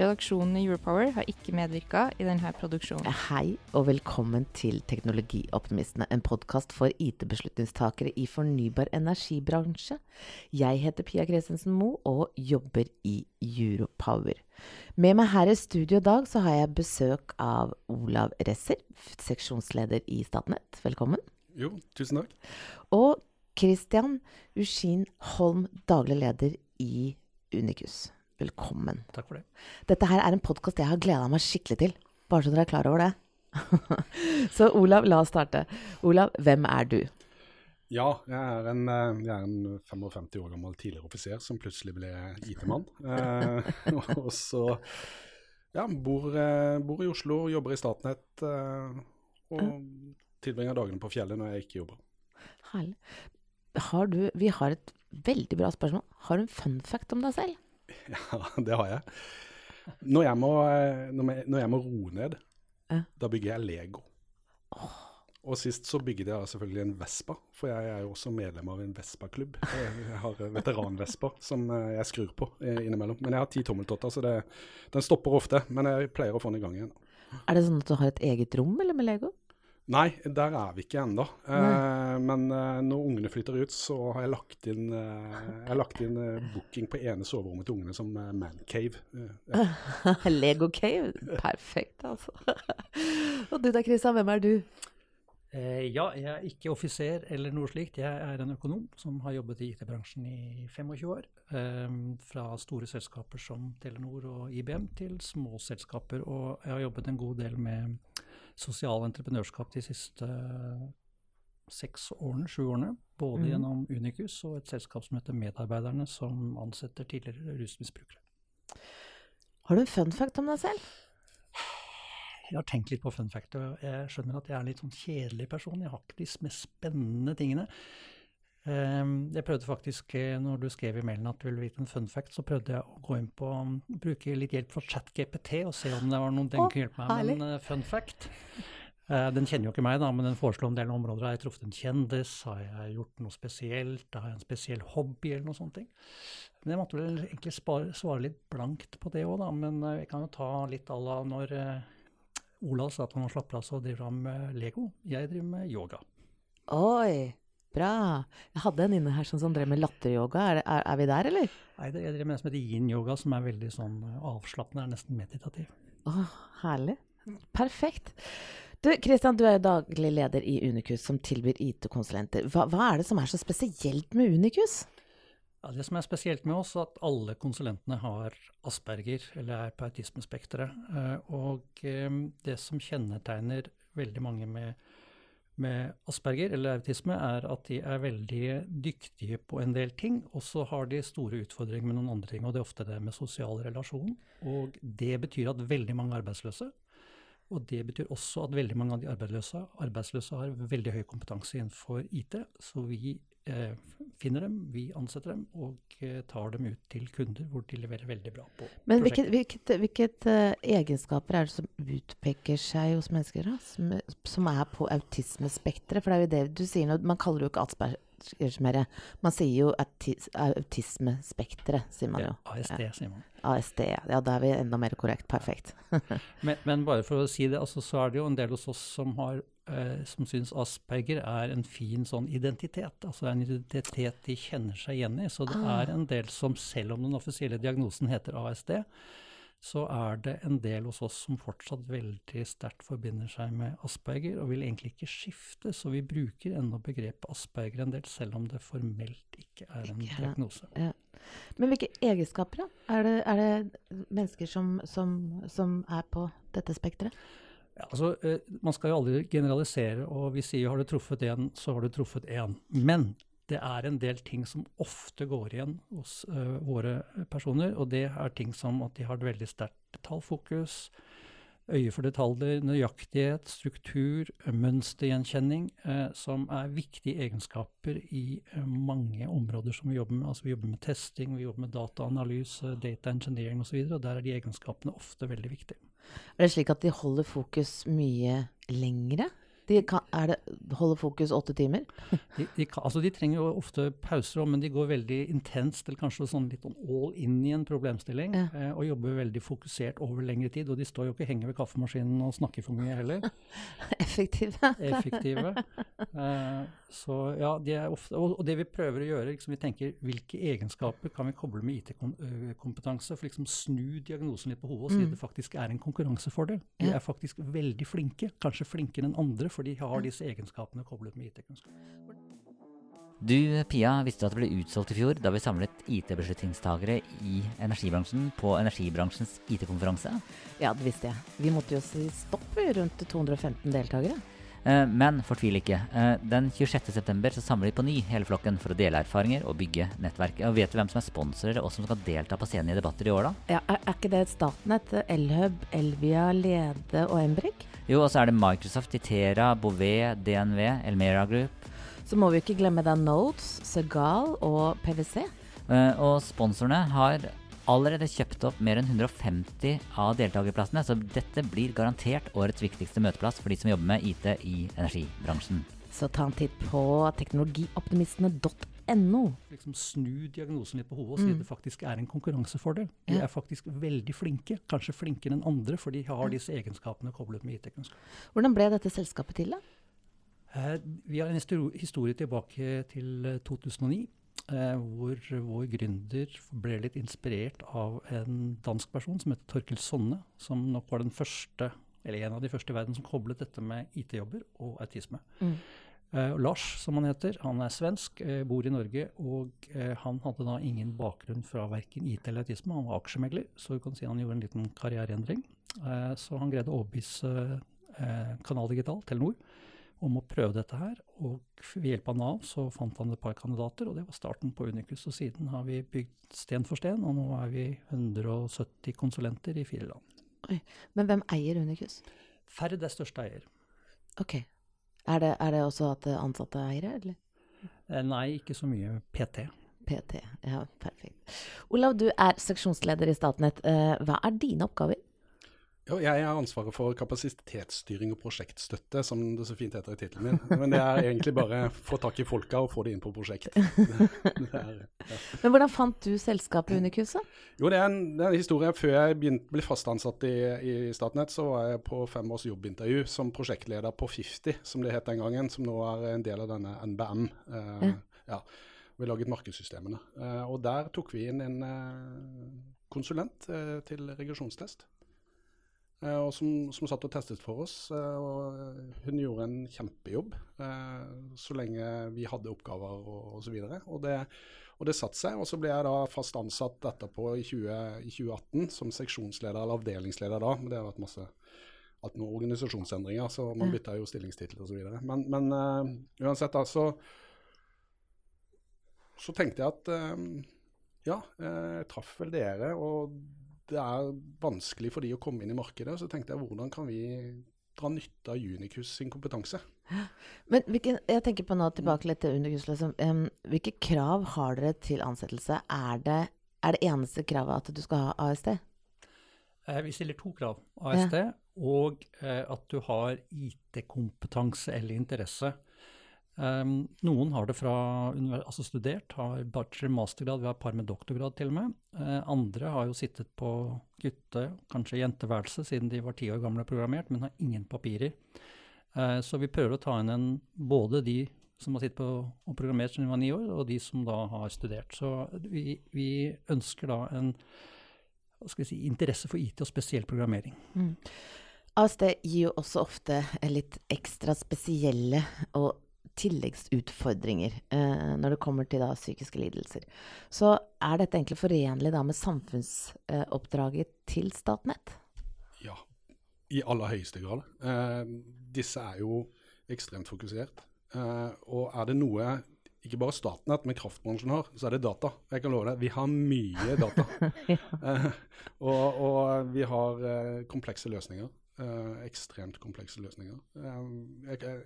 Redaksjonen i Europower har ikke medvirka i denne produksjonen. Hei og velkommen til Teknologioptimistene, en podkast for IT-beslutningstakere i fornybar energibransje. Jeg heter Pia Kresensen Moe og jobber i Europower. Med meg her i studio i dag så har jeg besøk av Olav Resser, seksjonsleder i Statnett. Velkommen. Jo, tusen takk. Og Christian Uskin Holm, daglig leder i Unikus. Velkommen. Takk for det. Dette her er en podkast jeg har gleda meg skikkelig til. Bare så dere er klar over det. så Olav, la oss starte. Olav, hvem er du? Ja, jeg er en, eh, jeg er en 55 år gammel tidligere offiser som plutselig ble IT-mann. Eh, og så ja, bor, eh, bor i Oslo, jobber i Statnett eh, og tilbringer dagene på fjellet når jeg ikke jobber. Herlig. Har du, vi har et veldig bra spørsmål. Har du en fun fact om deg selv? Ja, det har jeg. Når jeg må, eh, når jeg, når jeg må roe ned, Ja. da bygger jeg Lego. Og sist så bygget jeg selvfølgelig en Vespa, for jeg er jo også medlem av en Vespa-klubb. Jeg har veteran-Vespa som eh, jeg skrur på eh, innimellom. Men jeg har ti tommeltotter, så det, den stopper ofte. Men jeg pleier å få den i gang igjen. Er det sånn at du har et eget rom eller med Lego? Nei, der er vi ikke ennå. Eh, men eh, når ungene flytter ut, så har jeg lagt inn, eh, jeg har lagt inn eh, booking på ene soverommet til ungene som eh, mancave. Eh, ja. Lego Cave. Perfekt, altså. Og du da, Kristian, hvem er du? Eh, ja, jeg er ikke offiser eller noe slikt. Jeg er en økonom som har jobbet i IT-bransjen i 25 år. Eh, fra store selskaper som Telenor og IBM til små selskaper. Og jeg har jobbet en god del med sosial entreprenørskap de siste seks årene, sju årene. Både mm. gjennom Unicus og et selskap som heter Medarbeiderne, som ansetter tidligere rusmisbrukere. Har du en fun fact om deg selv? Jeg har tenkt litt på fun fact, og jeg skjønner at jeg er en litt sånn kjedelig person. Jeg har ikke de mest spennende tingene. Ehm, Jeg prøvde faktisk, eh, når du skrev i mailen at du ville vite en fun fact, så prøvde jeg å gå inn på um, bruke litt hjelp fra ChatGPT og se om det var noen den oh, kunne hjelpe meg med en eh, fun fact. Eh, Den kjenner jo ikke meg, da, men den foreslår en del områder. Har jeg truffet en kjendis? Har jeg gjort noe spesielt? Har jeg en spesiell hobby, eller noe sånt? Men jeg måtte vel egentlig spare, svare litt blankt på det òg, da. Men jeg kan jo ta litt à la når Olav sa at han slapper av og driver han med Lego. Jeg driver med yoga. Oi, bra. Jeg hadde en inne her som, som drev med latteryoga. Er, er, er vi der, eller? Nei, det- jeg driver med en som heter yin-yoga, som er veldig sånn eh, avslappende, er nesten meditativ. Å, herlig. Perfekt. Du, Kristian, du er jo daglig leder i Unikus, som tilbyr IT-konsulenter. Hva, hva er det som er så spesielt med Unikus? Ja, det som er spesielt med oss, er at alle konsulentene har asperger, eller er på autismespekteret. Eh, Og eh, det som kjennetegner veldig mange med, med asperger, eller autisme, er at de er veldig dyktige på en del ting, og så har de store utfordringer med noen andre ting, og det er ofte det med sosial relasjon. Og det betyr at veldig mange er arbeidsløse. Og det betyr også at veldig mange av de arbeidsløse, arbeidsløse har veldig høy kompetanse innenfor IT, så vi finner dem, vi ansetter dem og eh, tar dem ut til kunder hvor de leverer veldig bra på Men prosjekter. hvilke, hvilket, hvilket uh, egenskaper er det som utpeker seg hos mennesker, da? Som, som er på autismespekteret? For det er jo det du sier nå. Man kaller det jo ikke Aspergers mer. Man sier jo autis, autismespekteret, sier man jo. Ja, ASD, sier man. ASD. Ja, da er vi enda mer korrekt. Perfekt. Men, men bare for å si det, altså, så er det jo en del hos oss som har eh, som syns Asperger er en fin sånn identitet. Altså en identitet de kjenner seg igjen i. Så det Ah. er en del som, selv om den offisielle diagnosen heter ASD, så er det en del hos oss som fortsatt veldig sterkt forbinder seg med Asperger, og vil egentlig ikke skifte. Så vi bruker ennå begrepet Asperger en del, selv om det formelt ikke er en er ja. diagnose. Men hvilke egenskaper, da? Er det, er det mennesker som, som, som er på dette spekteret? Ja, altså, eh, man skal jo aldri generalisere, og vi sier har du truffet én, så har du truffet én. Men det er en del ting som ofte går igjen hos eh, våre personer, og det er ting som at de har et veldig sterkt tallfokus, øye for detaljer, nøyaktighet, struktur, mønstergjenkjenning, eh, som er viktige egenskaper i eh, mange områder som vi jobber med. Altså vi jobber med testing, vi jobber med dataanalyse, data engineering osv., og der er de egenskapene ofte veldig viktige. Er det slik at de holder fokus mye lengre? De kan, det, holder fokus åtte timer? De, de, kan, altså de trenger jo ofte pauser, men de går veldig intenst, eller kanskje sånn litt sånn all in i en problemstilling, Ja. eh, og jobber veldig fokusert over lengre tid. Og de står jo ikke og henger ved kaffemaskinen og snakker for mye heller. Effektive? Effektive. Eh, så ja, de er ofte, og, og det vi prøver å gjøre, liksom, vi tenker hvilke egenskaper kan vi koble med IT-kompetanse, for liksom snu diagnosen litt på hodet og si at det faktisk er en konkurransefordel. De er faktisk veldig flinke, kanskje flinkere enn andre, for de har disse egenskapene koblet med IT-kunnskap. Du, Pia, visste at det ble utsolgt i fjor da vi samlet IT-beslutningstagere i energibransjen på energibransjens IT-konferanse. Ja, det visste jeg. Vi måtte jo si stopp rundt 215 deltakere. Eh, Men fortvil ikke. Eh, Den 26.9 så samler vi på ny hele flokken for å dele erfaringer og bygge nettverk. Og vet du hvem som er sponsorer og som skal delta på scenen i debatter i år, da? Ja, er, er ikke det Statnett, Elhub, Elvia, Lede og Embrik? Jo, og så er det Microsoft, Itera, Bouvet, DNV, Elmera Group. Så må vi ikke glemme da Notes, Segal og PwC. Eh, Og sponsorene har allerede kjøpt opp mer enn 150 av deltakerplassene, så dette blir garantert årets viktigste møteplass for de som jobber med IT i energibransjen. Så ta en titt på teknologioptimistene.no. liksom snu diagnosen litt på hodet og si at det faktisk er en konkurransefordel. De Ja. er faktisk veldig flinke, kanskje flinkere enn andre, for de har disse egenskapene koblet med IT-kunnskap. Hvordan ble dette selskapet til, da? Eh, vi har en historie tilbake til eh, 2009, eh, hvor vår gründer ble litt inspirert av en dansk person som heter Torkel Sonne, som nok var den første, eller en av de første i verden som koblet dette med IT-jobber og autisme. Mm. Eh, Lars, som han heter, han er svensk, eh, bor i Norge, og eh, han hadde da ingen bakgrunn fra verken IT eller autisme. Han var aksjemegler, så du kan si han gjorde en liten karriereendring. Eh, så han greide å overbevise eh, Kanal Digital, Telenor, om å prøve dette her. Og ved hjelp av Nav så fant han et par kandidater, og det var starten på Unicus. Og siden har vi bygd sten for sten, og nå er vi 170 konsulenter i fire land. Men hvem eier Unicus? Ferd er største eier. Ok. Er det, er det også at ansatte eiere, eller? Eh, nei, ikke så mye PT. PT. Ja, perfekt. Olav, du er seksjonsleder i Statnett. Eh, hva er dine oppgaver? Jeg har ansvaret for kapasitetsstyring og prosjektstøtte, som det så fint heter i tittelen min. Men det er egentlig bare få tak i folka og få de inn på prosjekt. Det er, ja. Men hvordan fant du selskapet Unicus, da? Jo, det er, en, det er en historie. Før jeg begynte, ble fast ansatt i, i Statnett, så var jeg på fem års jobbintervju som prosjektleder på 50, som det het den gangen, som nå er en del av denne NBM. Eh, Ja. ja. Vi laget markedssystemene. Eh, og der tok vi inn en eh, konsulent eh, til regresjonstest. Eh, og som, som satt og testet for oss. eh, og hun gjorde en kjempejobb eh, så lenge vi hadde oppgaver og osv. Og, og, det, og det satte seg. Og så ble jeg da fast ansatt etterpå i, 20, i 2018 som seksjonsleder eller avdelingsleder da. Men det har vært masse hatt noen organisasjonsendringer, så man bytta jo stillingstittel osv. Men, men uh, uansett, da, så, så tenkte jeg at uh, ja, eh, jeg traff vel dere, og det er vanskelig for de å komme inn i markedet. Så tenkte jeg hvordan kan vi dra nytte av Unicus sin kompetanse. Men hvilke, jeg tenker på nå tilbake litt til Unicus. Liksom. Um, hvilke krav har dere til ansettelse? Er det, er det eneste kravet at du skal ha AST? Eh, vi stiller to krav. ASD og eh, at du har IT-kompetanse eller interesse. Um, noen har det fra altså studert, har bachelor, mastergrad, vi har et par med doktorgrad til og med. Uh, andre har jo sittet på gutte-, kanskje jenteværelse siden de var ti år gamle og programmert, men har ingen papirer. Uh, så vi prøver å ta inn en, både de som har sittet på og programmert siden de var ni år, og de som da har studert. Så vi, vi ønsker da en si, interesse for IT og spesiell programmering. Mm. ASD gir jo også ofte litt ekstra spesielle og tilleggsutfordringer eh, når det kommer til da, psykiske lidelser. Så er dette egentlig forenlig da, med samfunnsoppdraget eh, til Statnett? Ja, i aller høyeste grad. Eh, disse er jo ekstremt fokusert. Eh, og er det noe ikke bare Statnett, men kraftbransjen har, så er det data. Jeg kan love deg, vi har mye data. ja. Eh, og, og, vi har eh, komplekse løsninger. ekstremt komplekse løsninger. jeg, jeg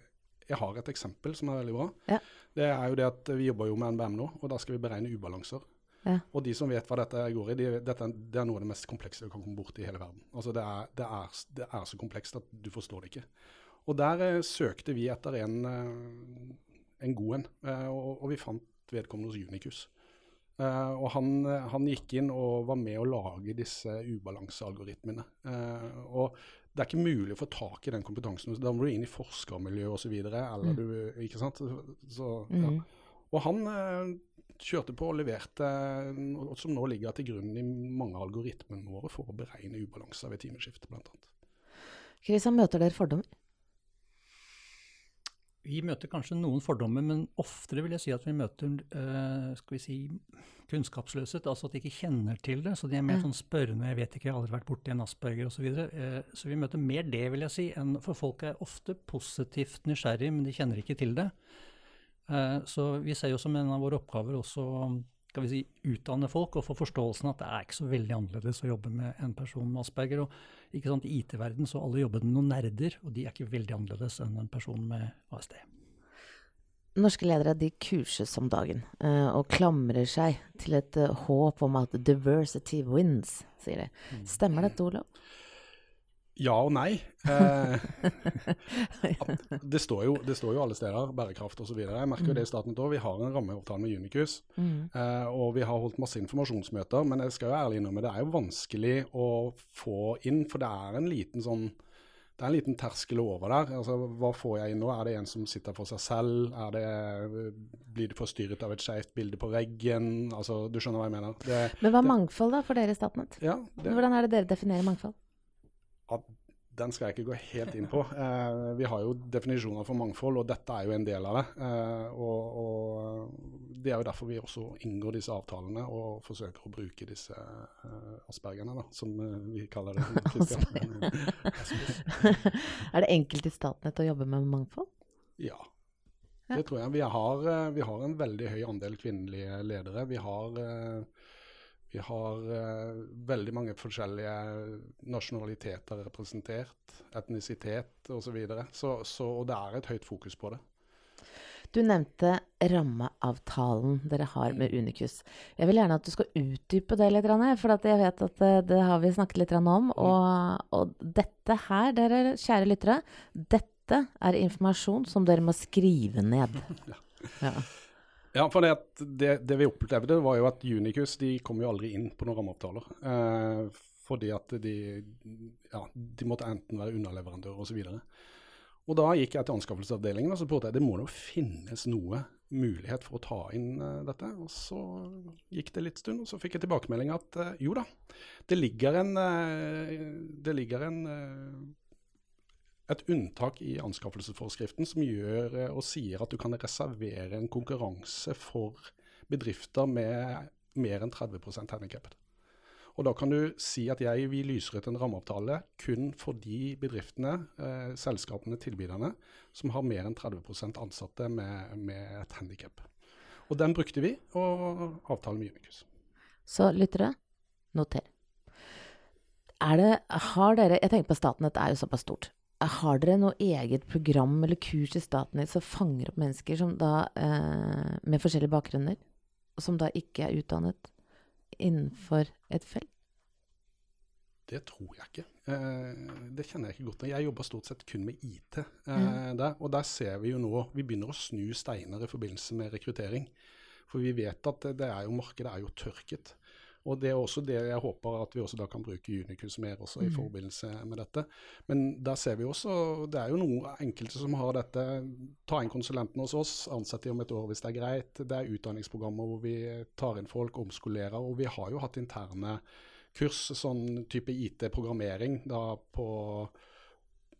jeg har et eksempel som er veldig bra. Ja. Det er jo det at Vi jobber jo med NBM nå, og da skal vi beregne ubalanser. Ja. Og de som vet hva dette går i, de, dette, det er noe av det mest komplekse du kan komme borti i hele verden. Altså det er, det, er, det er, så komplekst at du forstår det ikke. Og der eh, søkte vi etter en, eh, en god en, eh, og, og, vi fant vedkommende hos Unicus. Eh, og han, han, gikk inn og var med å lage disse ubalansealgoritmene. Eh, og det er ikke mulig å få tak i den kompetansen. Da må du inn i forskermiljø osv. Mm. du Ikke sant. Så, ja. Mm. Og han eh, kjørte på og leverte noe som nå ligger til grunn i mange algoritmer, algoritmene våre for å beregne ubalanser ved timeskifte, bl.a. Kristian, møter dere fordommer? Vi møter kanskje noen fordommer, men oftere vil jeg si at vi møter uh, skal vi si, kunnskapsløshet. Altså at de ikke kjenner til det. Så de er mer sånn spørrende. 'Jeg vet ikke, jeg har aldri vært borti en asperger', osv. Så, videre. uh, så vi møter mer det, vil jeg si. enn For folk er ofte positivt nysgjerrig, men de kjenner ikke til det. Uh, så vi ser jo som en av våre oppgaver også skal vi si, utdanne folk og få forståelsen at det er ikke så veldig annerledes å jobbe med en person med asperger. og ikke sant, I IT-verden så alle jobber med noen nerder, og de er ikke veldig annerledes enn en person med ASD. Norske ledere de kurses om dagen uh, og klamrer seg til et uh, håp om at 'diversity wins', sier de. Mm. Stemmer dette, Olav? Ja og nei. Eh, det, står jo, det, står jo, alle steder, bærekraft osv. Jeg merker jo det i Statnett òg. Vi har en rammeavtale med Unicus. Mm. Eh, og vi har holdt masse informasjonsmøter. Men jeg skal jo ærlig innrømme det er jo vanskelig å få inn, for det er en liten sånn det er en liten terskel over der. Altså, hva får jeg inn nå? Er det en som sitter for seg selv? Det, blir det forstyrret av et skeivt bilde på veggen? Altså, du skjønner hva jeg mener. Det, Men hva er mangfold da for dere i Statnett? Ja, Hvordan er det dere definerer mangfold? At den skal jeg ikke gå helt inn på. Eh, vi har jo definisjoner for mangfold, og dette er jo en del av det. Eh, og, og, Det er jo derfor vi også inngår disse avtalene og forsøker å bruke disse eh, aspergerne, da, som eh, vi kaller det. er det enkelt i Statnett å jobbe med mangfold? Ja. Det tror jeg. Vi har, eh, vi har en veldig høy andel kvinnelige ledere. Vi har eh, vi har uh, veldig mange forskjellige nasjonaliteter representert, etnisitet osv. Så, videre. så Så Og det er et høyt fokus på det. Du nevnte rammeavtalen dere har med Unicus. Jeg vil gjerne at du skal utdype det litt, for jeg vet at det, det, har vi snakket litt om. Mm. Og, og dette her, dere kjære lyttere, dette er informasjon som dere må skrive ned. ja. Ja, for det, det, det, vi opplevde, var jo at Unicus de kom jo aldri inn på noen rammeavtaler. Eh, fordi at de, ja, de måtte enten være underleverandører osv. Og, så og da gikk jeg til anskaffelsesavdelingen og så spurte jeg det må jo finnes noe mulighet for å ta inn uh, dette. Og så gikk det litt stund, og så fikk jeg tilbakemelding at uh, jo da, det ligger en, uh, det ligger en et unntak i anskaffelsesforskriften som gjør eh, og sier at du kan reservere en konkurranse for bedrifter med mer enn 30% handikappede. Og Da kan du si at jeg vil lyser ut en rammeavtale kun for de bedriftene, eh, selskapene, tilbyderne, som har mer enn 30% ansatte med, med et handikap. Og den brukte vi, og avtalen med Unicus. Så lyttere, noter. Er det, har dere, jeg tenker på Statnett er jo såpass stort. Har dere noe eget program eller kurs i Statnett som fanger opp mennesker som da, eh, med forskjellige bakgrunner, og som da ikke er utdannet innenfor et felt? Det tror jeg ikke. Eh, det kjenner jeg ikke godt. Jeg jobber stort sett kun med IT eh, Mm. der. Og der ser vi jo nå Vi begynner å snu steiner i forbindelse med rekruttering. For vi vet at det er jo, markedet er jo tørket. Og det er også det jeg håper at vi også da kan bruke Unicus mer også i Mm. forbindelse med dette. Men der ser vi også Det er jo noen enkelte som har dette Ta inn konsulenten hos oss, ansett de om et år hvis det er greit. Det er utdanningsprogrammer hvor vi tar inn folk, omskolerer. Og vi har jo hatt interne kurs, sånn type IT-programmering, da på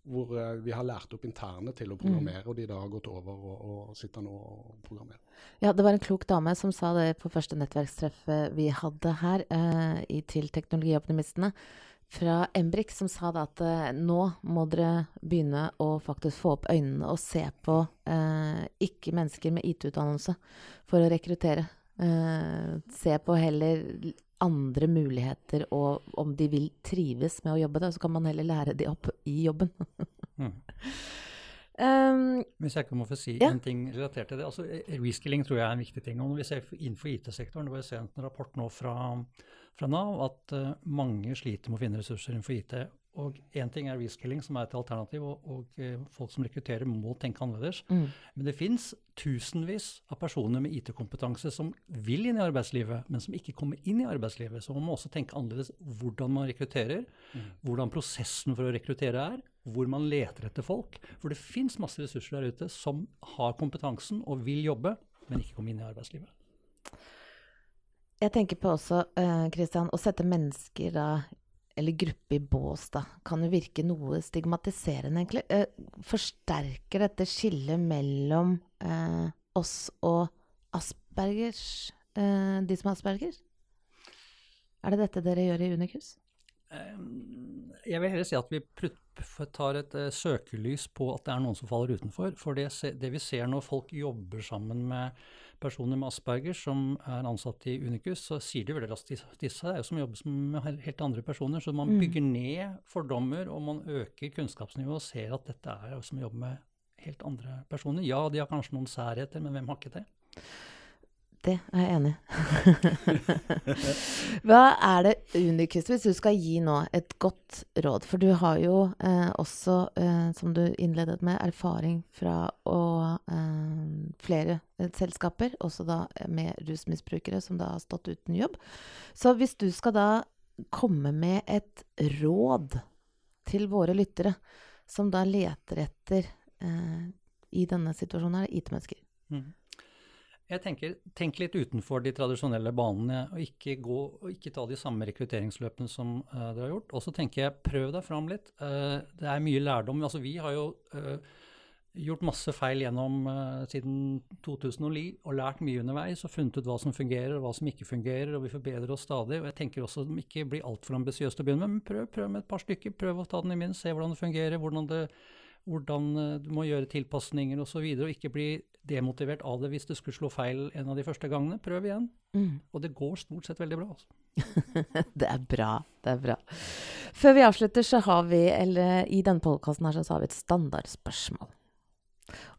hvor eh, vi har lært opp interne til å programmere, og de da har gått over og, og sitter nå og programmerer. Ja, det var en klok dame som sa det på første nettverkstreff vi hadde her, eh, i, til Teknologioptimistene, fra Embrik, som sa da at eh, nå må dere begynne å faktisk få opp øynene og se på eh, ikke mennesker med IT-utdannelse for å rekruttere. Eh, se på heller andre muligheter, og om de vil trives med å jobbe der, så kan man heller lære de opp i jobben. Mm. Um, Hvis jeg kan må få si Ja. en ting relatert til det. altså eh, Reskilling tror jeg er en viktig ting. og når vi ser Innenfor IT-sektoren, det var jeg en rapport nå fra, fra Nav at uh, mange sliter med å finne ressurser innenfor IT. Og Én ting er reskilling, som er et alternativ, og, og eh, folk som rekrutterer må tenke annerledes. mm. Men det fins tusenvis av personer med IT-kompetanse som vil inn i arbeidslivet, men som ikke kommer inn i arbeidslivet. Så man må også tenke annerledes hvordan man rekrutterer, hvordan prosessen for å rekruttere er, hvor man leter etter folk. For det fins masse ressurser der ute som har kompetansen og vil jobbe, men ikke komme inn i arbeidslivet. Jeg tenker på også, Kristian, Christian, å sette mennesker da, eller gruppe i bås, da, kan jo virke noe stigmatiserende, egentlig. Eh, forsterker dette skillet mellom eh, oss og aspergers, eh, de som har asperger? Er det dette dere gjør i Unicus? Eh, Jeg vil heller si at vi tar et uh, søkelys på at det er noen som faller utenfor. For det, se- det vi ser når folk jobber sammen med personer med Asperger som er ansatt i Unicus, så sier de veldig raskt disse, disse er jo som jobber med helt andre personer. Så man Mm. bygger ned fordommer, og man øker kunnskapsnivået og ser at dette er jo som jobber med helt andre personer. Ja, de har kanskje noen særheter, men hvem har ikke det? Det er jeg enig. Hva er det unikeste, hvis du skal gi nå et godt råd? For du har jo eh, også, eh, som du innledet med, erfaring fra å, eh, flere eh, selskaper, også da med rusmisbrukere som da har stått uten jobb. Så hvis du skal da komme med et råd til våre lyttere, som da leter etter eh, i denne situasjonen her, IT-mennesker. Mm. Jeg tenker, Tenk litt utenfor de tradisjonelle banene, og ikke, gå, og ikke ta de samme rekrutteringsløpene som uh, dere har gjort. Og så tenker jeg, prøv deg fram litt. Uh, det er mye lærdom. Altså, vi har jo uh, gjort masse feil gjennom siden 2009 og lært mye underveis og funnet ut hva som fungerer og hva som ikke fungerer, og vi forbedrer oss stadig. Og jeg tenker også at ikke blir altfor ambisiøst å begynne med, men prøv, prøv med et par stykker. Prøv å ta den i minst, se hvordan det fungerer, hvordan det hvordan eh, du må gjøre tilpasninger osv. Og, så videre, og ikke bli demotivert av det hvis du skulle slå feil en av de første gangene. Prøv igjen. Mm. Og det går stort sett veldig bra. Altså. Det er bra. Det er bra. Før vi avslutter, så har vi, eller i denne podkasten her, så har vi et standardspørsmål.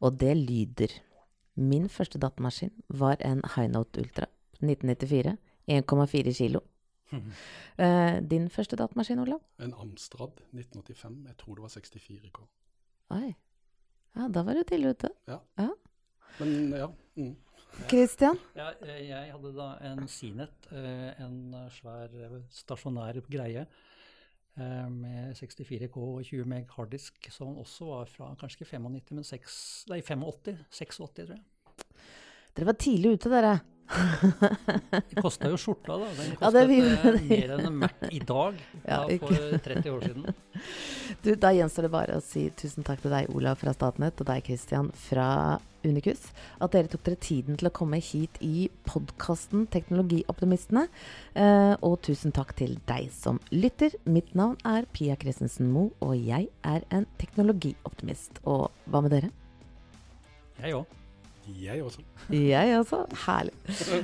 Og det lyder Min første datamaskin var en Highnote Ultra 1994. 1,4 kilo. Eh, din første datamaskin, Olav? En Amstrad 1985, jeg tror det var 64 K. Oi. Ja, da var du tidlig ute. Men ja. Mm. Christian? Ja, eh, jeg hadde da en Sinet, eh, en eh, svær stasjonær greie eh, med 64K og 20 meg harddisk, som også var fra kanskje ikke 95, men 6, nei, 85. 86, tror jeg. Dere var tidlig ute, dere. Det kosta jo skjorta, da. Den Ja, kostet det eh, mer enn en Mac i dag, Ja, da, for 30 år siden. Du, da gjenstår det bare å si tusen takk til deg, Olav fra Statnett, og deg, Christian fra Unicus. At dere tok dere tiden til å komme hit i podkasten Teknologioptimistene. Eh, og tusen takk til deg som lytter. Mitt navn er Pia Christensen Moe, og jeg er en teknologioptimist. Og hva med dere? Jeg òg. Jeg også. Jeg også. Herlig.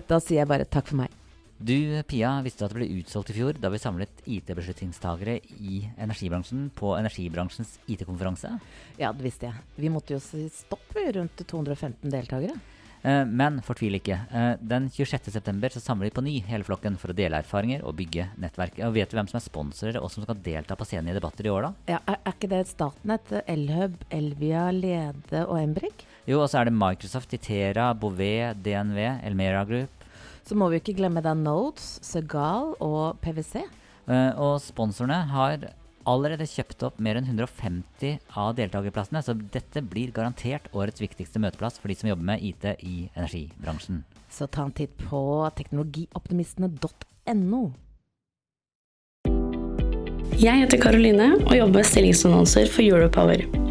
Da sier jeg bare takk for meg. Du Pia, visste at det ble utsolgt i fjor da vi samlet IT-beslutningstagere i energibransjen på energibransjens IT-konferanse? Ja, det visste jeg. Vi måtte jo si stopp rundt 215 deltakere. Eh, men fortvil ikke. Eh, den 26.9 så samler vi på ny hele flokken for å dele erfaringer og bygge nettverk. Og vet du hvem som er sponsorer og som skal delta på scenen i debatter i år, da? Ja, er, er ikke det Statnett, Elhub, Elvia, Lede og Embrik? Jo, og så er det Microsoft, Itera, Bouvet, DNV, Elmera Group. Så må vi ikke glemme da Nodes, Segal og PwC. Uh, og sponsorene har allerede kjøpt opp mer enn 150 av deltakerplassene, så dette blir garantert årets viktigste møteplass for de som jobber med IT i energibransjen. Så ta en titt på teknologioptimistene.no. Jeg heter Karoline og jobber med stillingsannonser for Europower.